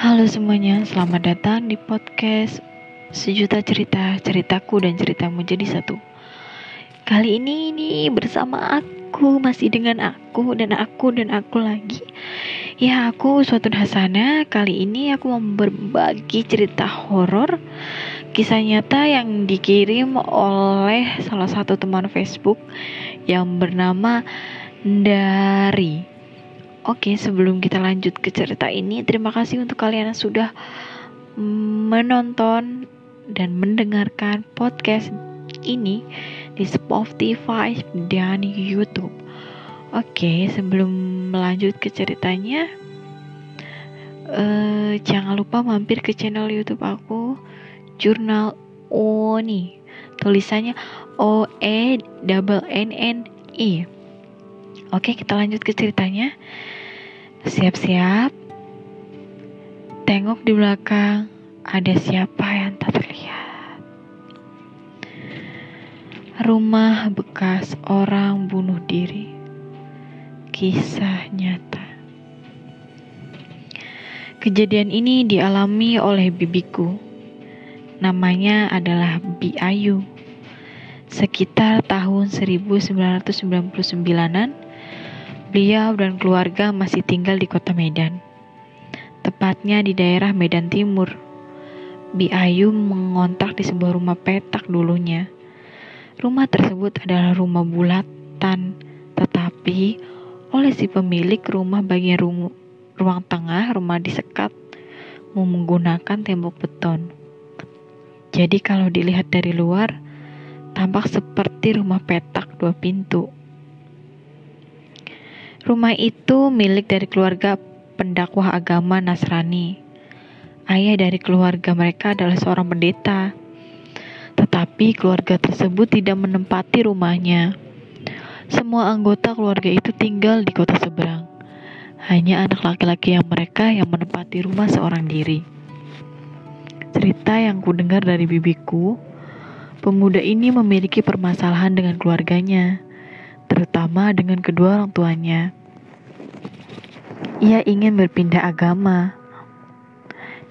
Halo semuanya, selamat datang di podcast Sejuta Cerita, ceritaku dan ceritamu jadi satu. Kali ini ini bersama aku, masih dengan aku dan aku dan aku lagi. Ya, aku suatu Hasana. Kali ini aku mau berbagi cerita horor kisah nyata yang dikirim oleh salah satu teman Facebook yang bernama Dari. Oke, sebelum kita lanjut ke cerita ini, terima kasih untuk kalian yang sudah menonton dan mendengarkan podcast ini di Spotify dan YouTube. Oke, sebelum melanjut ke ceritanya, uh, jangan lupa mampir ke channel YouTube aku, Jurnal Oni. Tulisannya O E double N N I. Oke, kita lanjut ke ceritanya. Siap-siap. Tengok di belakang, ada siapa yang tak terlihat. Rumah bekas orang bunuh diri. Kisah nyata. Kejadian ini dialami oleh bibiku. Namanya adalah Bi Ayu. Sekitar tahun 1999-an, Beliau dan keluarga masih tinggal di kota Medan, tepatnya di daerah Medan Timur. Bi Ayu mengontrak di sebuah rumah petak dulunya. Rumah tersebut adalah rumah bulatan, tetapi oleh si pemilik rumah bagian ruang, ruang tengah rumah disekat menggunakan tembok beton. Jadi kalau dilihat dari luar, tampak seperti rumah petak dua pintu. Rumah itu milik dari keluarga pendakwah agama Nasrani. Ayah dari keluarga mereka adalah seorang pendeta. Tetapi keluarga tersebut tidak menempati rumahnya. Semua anggota keluarga itu tinggal di kota seberang. Hanya anak laki-laki yang mereka yang menempati rumah seorang diri. Cerita yang ku dengar dari bibiku, pemuda ini memiliki permasalahan dengan keluarganya terutama dengan kedua orang tuanya. Ia ingin berpindah agama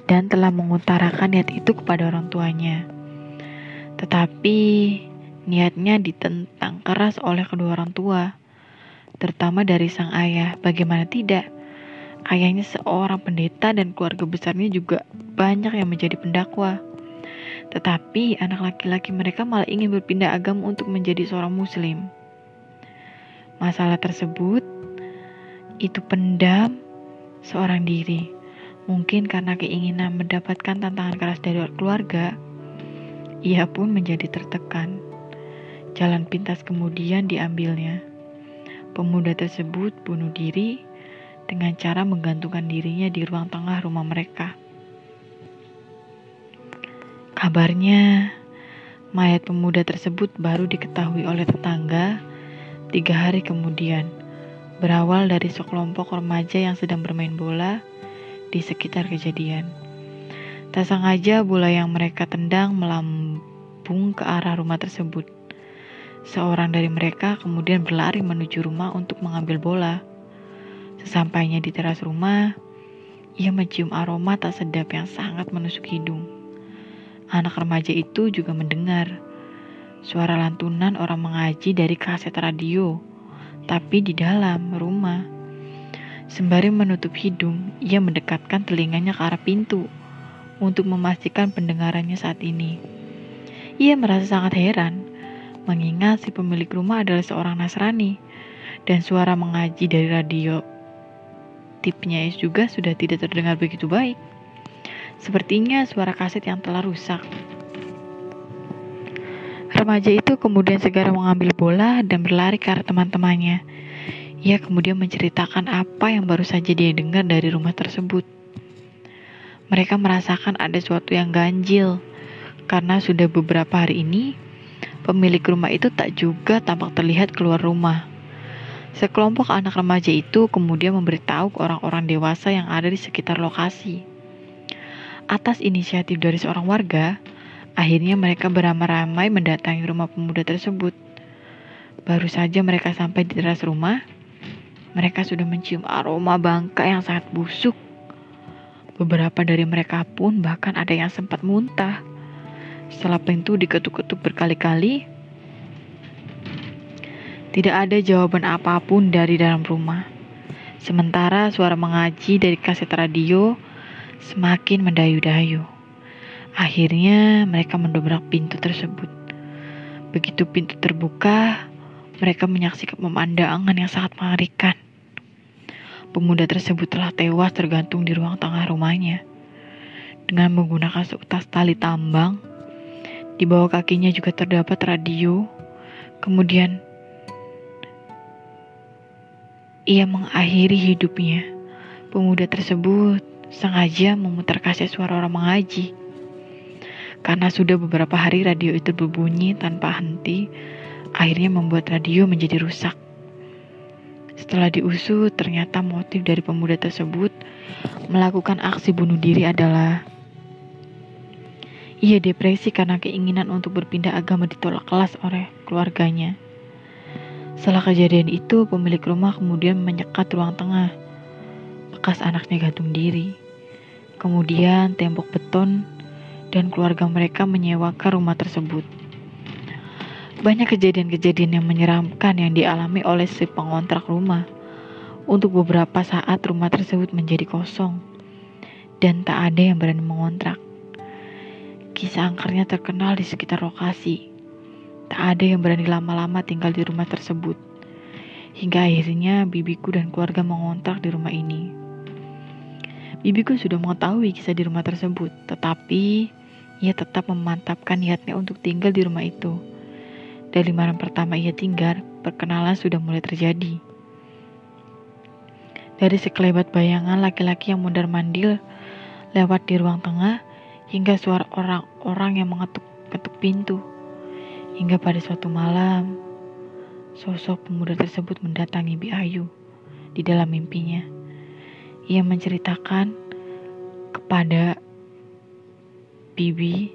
dan telah mengutarakan niat itu kepada orang tuanya. Tetapi niatnya ditentang keras oleh kedua orang tua, terutama dari sang ayah. Bagaimana tidak? Ayahnya seorang pendeta dan keluarga besarnya juga banyak yang menjadi pendakwa. Tetapi anak laki-laki mereka malah ingin berpindah agama untuk menjadi seorang muslim. Masalah tersebut itu pendam seorang diri. Mungkin karena keinginan mendapatkan tantangan keras dari keluarga, ia pun menjadi tertekan. Jalan pintas kemudian diambilnya. Pemuda tersebut bunuh diri dengan cara menggantungkan dirinya di ruang tengah rumah mereka. Kabarnya, mayat pemuda tersebut baru diketahui oleh tetangga Tiga hari kemudian, berawal dari sekelompok remaja yang sedang bermain bola di sekitar kejadian. Tak sengaja bola yang mereka tendang melambung ke arah rumah tersebut. Seorang dari mereka kemudian berlari menuju rumah untuk mengambil bola. Sesampainya di teras rumah, ia mencium aroma tak sedap yang sangat menusuk hidung. Anak remaja itu juga mendengar Suara lantunan orang mengaji dari kaset radio, tapi di dalam rumah. Sembari menutup hidung, ia mendekatkan telinganya ke arah pintu untuk memastikan pendengarannya saat ini. Ia merasa sangat heran, mengingat si pemilik rumah adalah seorang Nasrani, dan suara mengaji dari radio tipnya juga sudah tidak terdengar begitu baik. Sepertinya suara kaset yang telah rusak. Remaja itu kemudian segera mengambil bola dan berlari ke arah teman-temannya. Ia kemudian menceritakan apa yang baru saja dia dengar dari rumah tersebut. Mereka merasakan ada sesuatu yang ganjil karena sudah beberapa hari ini pemilik rumah itu tak juga tampak terlihat keluar rumah. Sekelompok anak remaja itu kemudian memberitahu ke orang-orang dewasa yang ada di sekitar lokasi. Atas inisiatif dari seorang warga, Akhirnya mereka beramai-ramai mendatangi rumah pemuda tersebut. Baru saja mereka sampai di teras rumah, mereka sudah mencium aroma bangka yang sangat busuk. Beberapa dari mereka pun bahkan ada yang sempat muntah. Setelah pintu diketuk-ketuk berkali-kali, tidak ada jawaban apa pun dari dalam rumah. Sementara suara mengaji dari kaset radio semakin mendayu-dayu. Akhirnya mereka mendobrak pintu tersebut. Begitu pintu terbuka, mereka menyaksikan pemandangan yang sangat mengerikan. Pemuda tersebut telah tewas tergantung di ruang tengah rumahnya. Dengan menggunakan seutas tali tambang, di bawah kakinya juga terdapat radio. Kemudian, ia mengakhiri hidupnya. Pemuda tersebut sengaja memutar kaset suara orang mengaji. Karena sudah beberapa hari radio itu berbunyi tanpa henti, akhirnya membuat radio menjadi rusak. Setelah diusut, ternyata motif dari pemuda tersebut melakukan aksi bunuh diri adalah ia depresi karena keinginan untuk berpindah agama ditolak kelas oleh keluarganya. Setelah kejadian itu, pemilik rumah kemudian menyekat ruang tengah, bekas anaknya gantung diri. Kemudian tembok beton dan keluarga mereka menyewakan rumah tersebut. Banyak kejadian-kejadian yang menyeramkan yang dialami oleh si pengontrak rumah. Untuk beberapa saat rumah tersebut menjadi kosong dan tak ada yang berani mengontrak. Kisah angkernya terkenal di sekitar lokasi. Tak ada yang berani lama-lama tinggal di rumah tersebut. Hingga akhirnya bibiku dan keluarga mengontrak di rumah ini. Bibiku sudah mengetahui kisah di rumah tersebut, tetapi ia tetap memantapkan niatnya untuk tinggal di rumah itu dari malam pertama ia tinggal, perkenalan sudah mulai terjadi. Dari sekelebat bayangan laki-laki yang mundar-mandir lewat di ruang tengah hingga suara orang-orang yang mengetuk-ketuk pintu. Hingga pada suatu malam, sosok pemuda tersebut mendatangi Bi Ayu di dalam mimpinya. Ia menceritakan kepada Bibi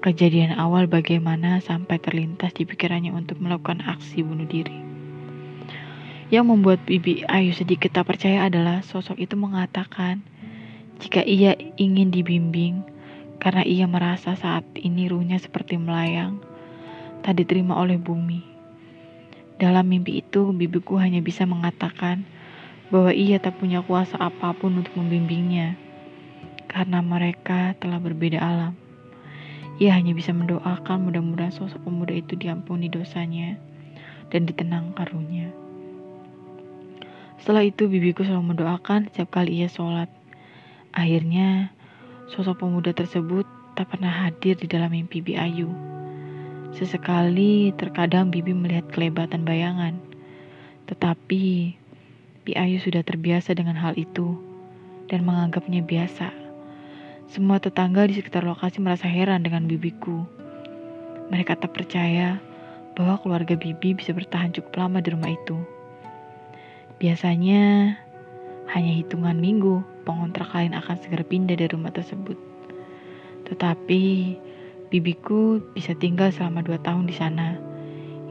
kejadian awal bagaimana sampai terlintas di pikirannya untuk melakukan aksi bunuh diri. Yang membuat Bibi Ayu sedikit tak percaya adalah sosok itu mengatakan jika ia ingin dibimbing karena ia merasa saat ini ruhnya seperti melayang, tak diterima oleh bumi. Dalam mimpi itu, bibiku hanya bisa mengatakan bahwa ia tak punya kuasa apa pun untuk membimbingnya karena mereka telah berbeda alam. Ia hanya bisa mendoakan mudah-mudahan sosok pemuda itu diampuni dosanya dan ditenangkan ruhnya. Setelah itu bibiku selalu mendoakan setiap kali ia sholat. Akhirnya sosok pemuda tersebut tak pernah hadir di dalam mimpi Bi Ayu. Sesekali terkadang bibi melihat kelebatan bayangan. Tetapi Bi Ayu sudah terbiasa dengan hal itu dan menganggapnya biasa. Semua tetangga di sekitar lokasi merasa heran dengan bibiku. Mereka tak percaya bahwa keluarga bibi bisa bertahan cukup lama di rumah itu. Biasanya hanya hitungan minggu pengontrak lain akan segera pindah dari rumah tersebut. Tetapi bibiku bisa tinggal selama dua tahun di sana.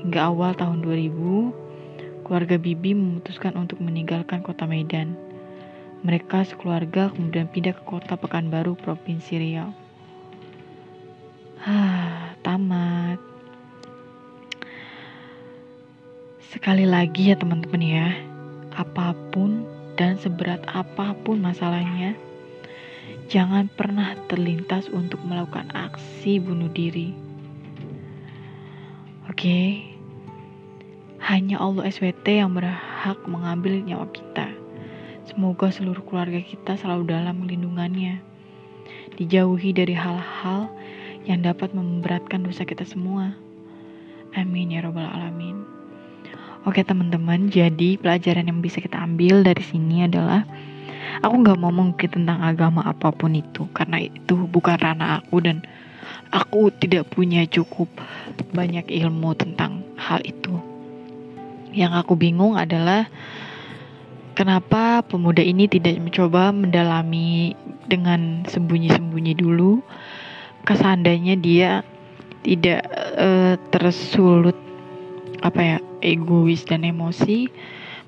Hingga awal tahun 2000, keluarga bibi memutuskan untuk meninggalkan kota Medan. Mereka sekeluarga kemudian pindah ke kota Pekanbaru, Provinsi Riau. Hah, tamat. Sekali lagi ya teman-teman ya, apa pun dan seberat apa pun masalahnya, jangan pernah terlintas untuk melakukan aksi bunuh diri. Oke, hanya Allah SWT yang berhak mengambil nyawa kita. Semoga seluruh keluarga kita selalu dalam lindungannya, dijauhi dari hal-hal yang dapat memberatkan dosa kita semua. Amin ya Robbal 'Alamin. Oke, teman-teman, jadi pelajaran yang bisa kita ambil dari sini adalah aku nggak mau mengungkit tentang agama apa pun itu, karena itu bukan ranah aku dan aku tidak punya cukup banyak ilmu tentang hal itu. Yang aku bingung adalah Kenapa pemuda ini tidak mencoba mendalami dengan sembunyi-sembunyi dulu? Kesandanya dia tidak uh, tersulut apa ya egois dan emosi,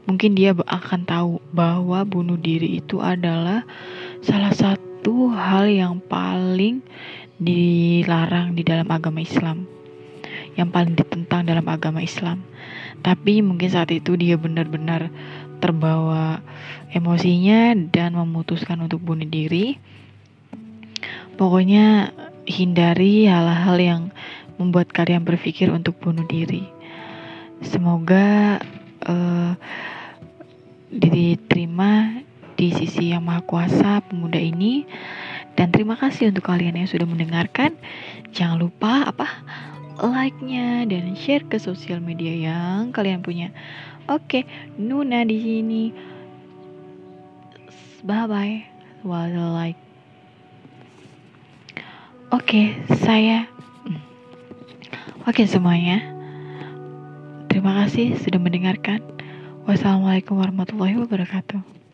mungkin dia akan tahu bahwa bunuh diri itu adalah salah satu hal yang paling dilarang di dalam agama Islam yang paling ditentang dalam agama Islam. Tapi mungkin saat itu dia benar-benar terbawa emosinya dan memutuskan untuk bunuh diri. Pokoknya hindari hal-hal yang membuat kalian berpikir untuk bunuh diri. Semoga uh, diterima di sisi yang maha kuasa pemuda ini dan terima kasih untuk kalian yang sudah mendengarkan. Jangan lupa apa like-nya dan share ke sosial media yang kalian punya. Oke, Nuna di sini. Bye bye. While like. Oke, saya. Hmm. Oke semuanya. Terima kasih sudah mendengarkan. Wassalamualaikum warahmatullahi wabarakatuh.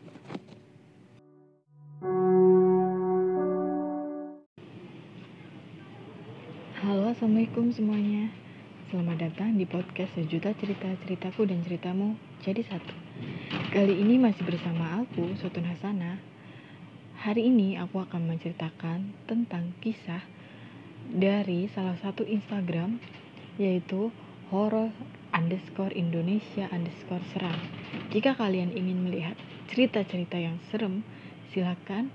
Assalamualaikum semuanya. Selamat datang di podcast sejuta cerita ceritaku dan ceritamu jadi satu. Kali ini masih bersama aku, Sotun Hasana. Hari ini aku akan menceritakan tentang kisah dari salah satu Instagram Yaitu horror underscore Indonesia underscore seram Jika kalian ingin melihat cerita-cerita yang serem Silahkan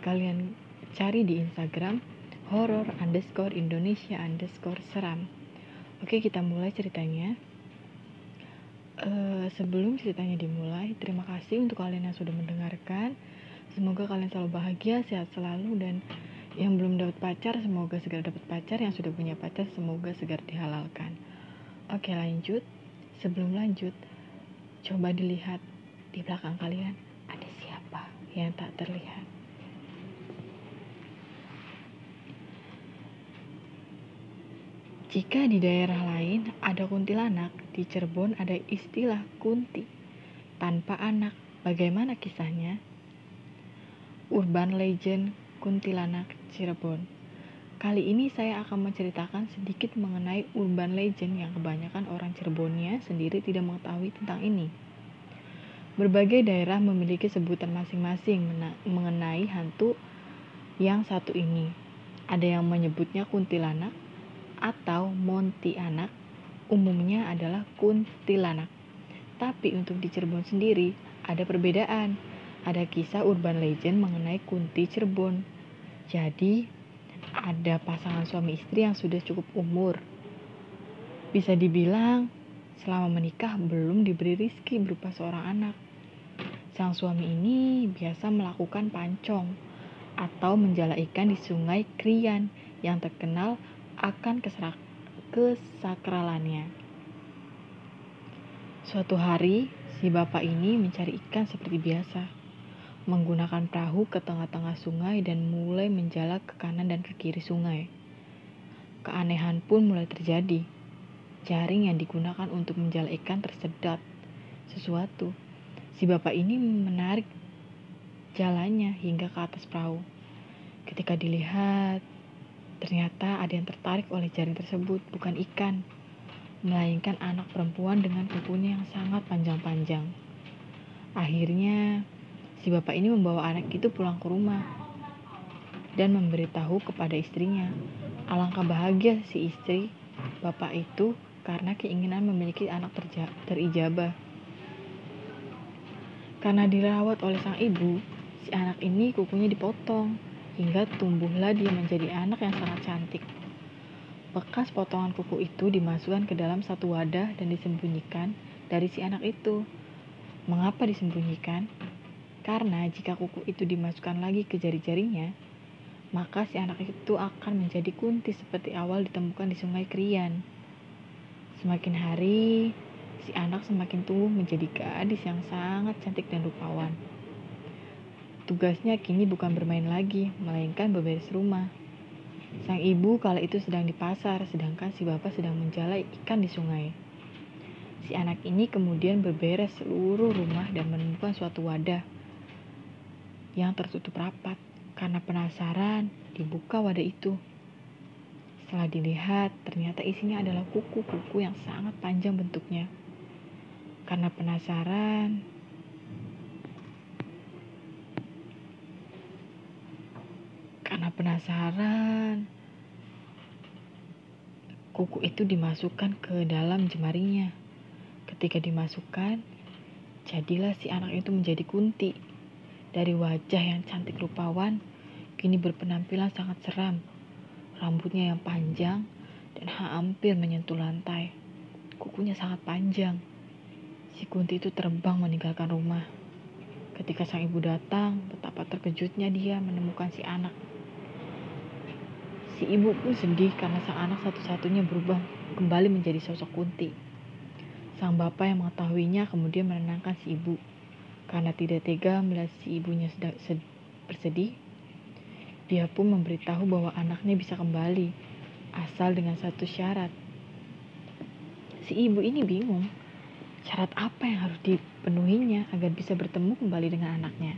kalian cari di Instagram horror underscore Indonesia underscore seram. Oke kita mulai ceritanya. Uh, sebelum ceritanya dimulai, terima kasih untuk kalian yang sudah mendengarkan. Semoga kalian selalu bahagia, sehat selalu dan yang belum dapat pacar semoga segera dapat pacar, yang sudah punya pacar semoga segera dihalalkan. Oke lanjut. Sebelum lanjut, coba dilihat di belakang kalian ada siapa yang tak terlihat. Jika di daerah lain ada kuntilanak, di Cirebon ada istilah kunti. Tanpa anak, bagaimana kisahnya? Urban Legend Kuntilanak Cirebon. Kali ini saya akan menceritakan sedikit mengenai urban legend yang kebanyakan orang Cirebonnya sendiri tidak mengetahui tentang ini. Berbagai daerah memiliki sebutan masing-masing mengenai hantu yang satu ini. Ada yang menyebutnya kuntilanak, atau Monti anak umumnya adalah kuntilanak. Tapi untuk di Cirebon sendiri ada perbedaan. Ada kisah urban legend mengenai Kunti Cirebon. Jadi ada pasangan suami istri yang sudah cukup umur. Bisa dibilang selama menikah belum diberi rizki berupa seorang anak. Sang suami ini biasa melakukan pancong atau menjala ikan di sungai Krian yang terkenal akan kesakralannya. Suatu hari, si bapak ini mencari ikan seperti biasa, menggunakan perahu ke tengah-tengah sungai dan mulai menjala ke kanan dan ke kiri sungai. Keanehan pun mulai terjadi. Jaring yang digunakan untuk menjala ikan tersedat sesuatu. Si bapak ini menarik jalannya hingga ke atas perahu. Ketika dilihat, Ternyata ada yang tertarik oleh jaring tersebut, bukan ikan, melainkan anak perempuan dengan kukunya yang sangat panjang-panjang. Akhirnya, si bapak ini membawa anak itu pulang ke rumah dan memberitahu kepada istrinya. Alangkah bahagia si istri bapak itu karena keinginan memiliki anak terijabah. Karena dirawat oleh sang ibu, si anak ini kukunya dipotong hingga tumbuhlah dia menjadi anak yang sangat cantik. Bekas potongan kuku itu dimasukkan ke dalam satu wadah dan disembunyikan dari si anak itu. Mengapa disembunyikan? Karena jika kuku itu dimasukkan lagi ke jari-jarinya, maka si anak itu akan menjadi kunti seperti awal ditemukan di sungai Krian. Semakin hari, si anak semakin tumbuh menjadi gadis yang sangat cantik dan rupawan. Tugasnya kini bukan bermain lagi, melainkan beberes rumah. Sang ibu kala itu sedang di pasar, sedangkan si bapak sedang menjalai ikan di sungai. Si anak ini kemudian berberes seluruh rumah dan menemukan suatu wadah yang tertutup rapat. Karena penasaran, dibuka wadah itu. Setelah dilihat, ternyata isinya adalah kuku-kuku yang sangat panjang bentuknya. Karena penasaran, karena penasaran, kuku itu dimasukkan ke dalam jemarinya. Ketika dimasukkan, jadilah si anak itu menjadi kunti. Dari wajah yang cantik rupawan, kini berpenampilan sangat seram. Rambutnya yang panjang dan hampir menyentuh lantai. Kukunya sangat panjang. Si kunti itu terbang meninggalkan rumah. Ketika sang ibu datang, betapa terkejutnya dia menemukan si anak. Si ibu pun sedih karena sang anak satu-satunya berubah kembali menjadi sosok kunti. Sang bapak yang mengetahuinya kemudian menenangkan si ibu. Karena tidak tega melihat si ibunya sedang bersedih, dia pun memberitahu bahwa anaknya bisa kembali, asal dengan satu syarat. Si ibu ini bingung, syarat apa yang harus dipenuhinya agar bisa bertemu kembali dengan anaknya.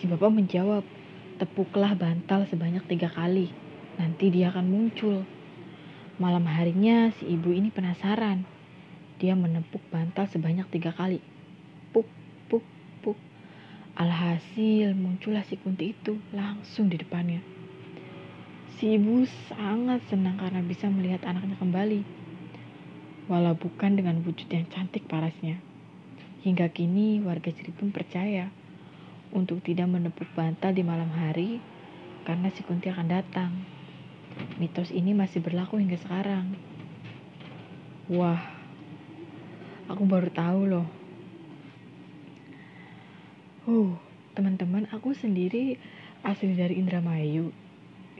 Si bapak menjawab, tepuklah bantal sebanyak tiga kali nanti dia akan muncul. Malam harinya si ibu ini penasaran. Dia menepuk bantal sebanyak tiga kali. Puk, puk, puk. Alhasil muncullah si kunti itu langsung di depannya. Si ibu sangat senang karena bisa melihat anaknya kembali. Walau bukan dengan wujud yang cantik parasnya. Hingga kini warga Cirebon percaya untuk tidak menepuk bantal di malam hari karena si kunti akan datang. Mitos ini masih berlaku hingga sekarang. Wah, aku baru tahu loh. Uh, teman-teman, aku sendiri asli dari Indramayu.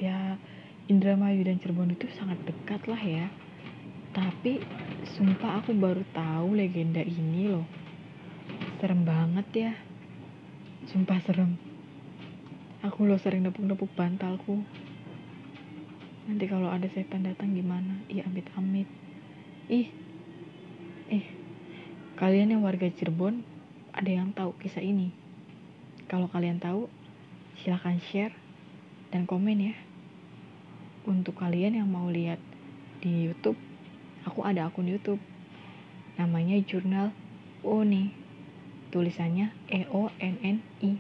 Ya, Indramayu dan Cirebon itu sangat dekat lah ya. Tapi, sumpah aku baru tahu legenda ini loh. Serem banget ya. Sumpah serem. Aku loh sering nepuk-nepuk bantalku. Nanti kalau ada setan datang gimana? Iya amit-amit. Ih, eh, kalian yang warga Cirebon ada yang tahu kisah ini? Kalau kalian tahu, silahkan share dan komen ya. Untuk kalian yang mau lihat di YouTube, aku ada akun YouTube. Namanya Jurnal Oni. Tulisannya E O N N I.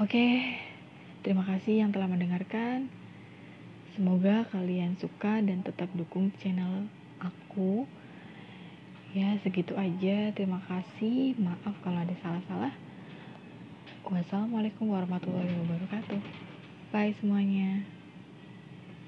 Oke, terima kasih yang telah mendengarkan. Semoga kalian suka dan tetap dukung channel aku. Ya, segitu aja. Terima kasih. Maaf kalau ada salah-salah. Wassalamualaikum warahmatullahi wabarakatuh. Bye semuanya.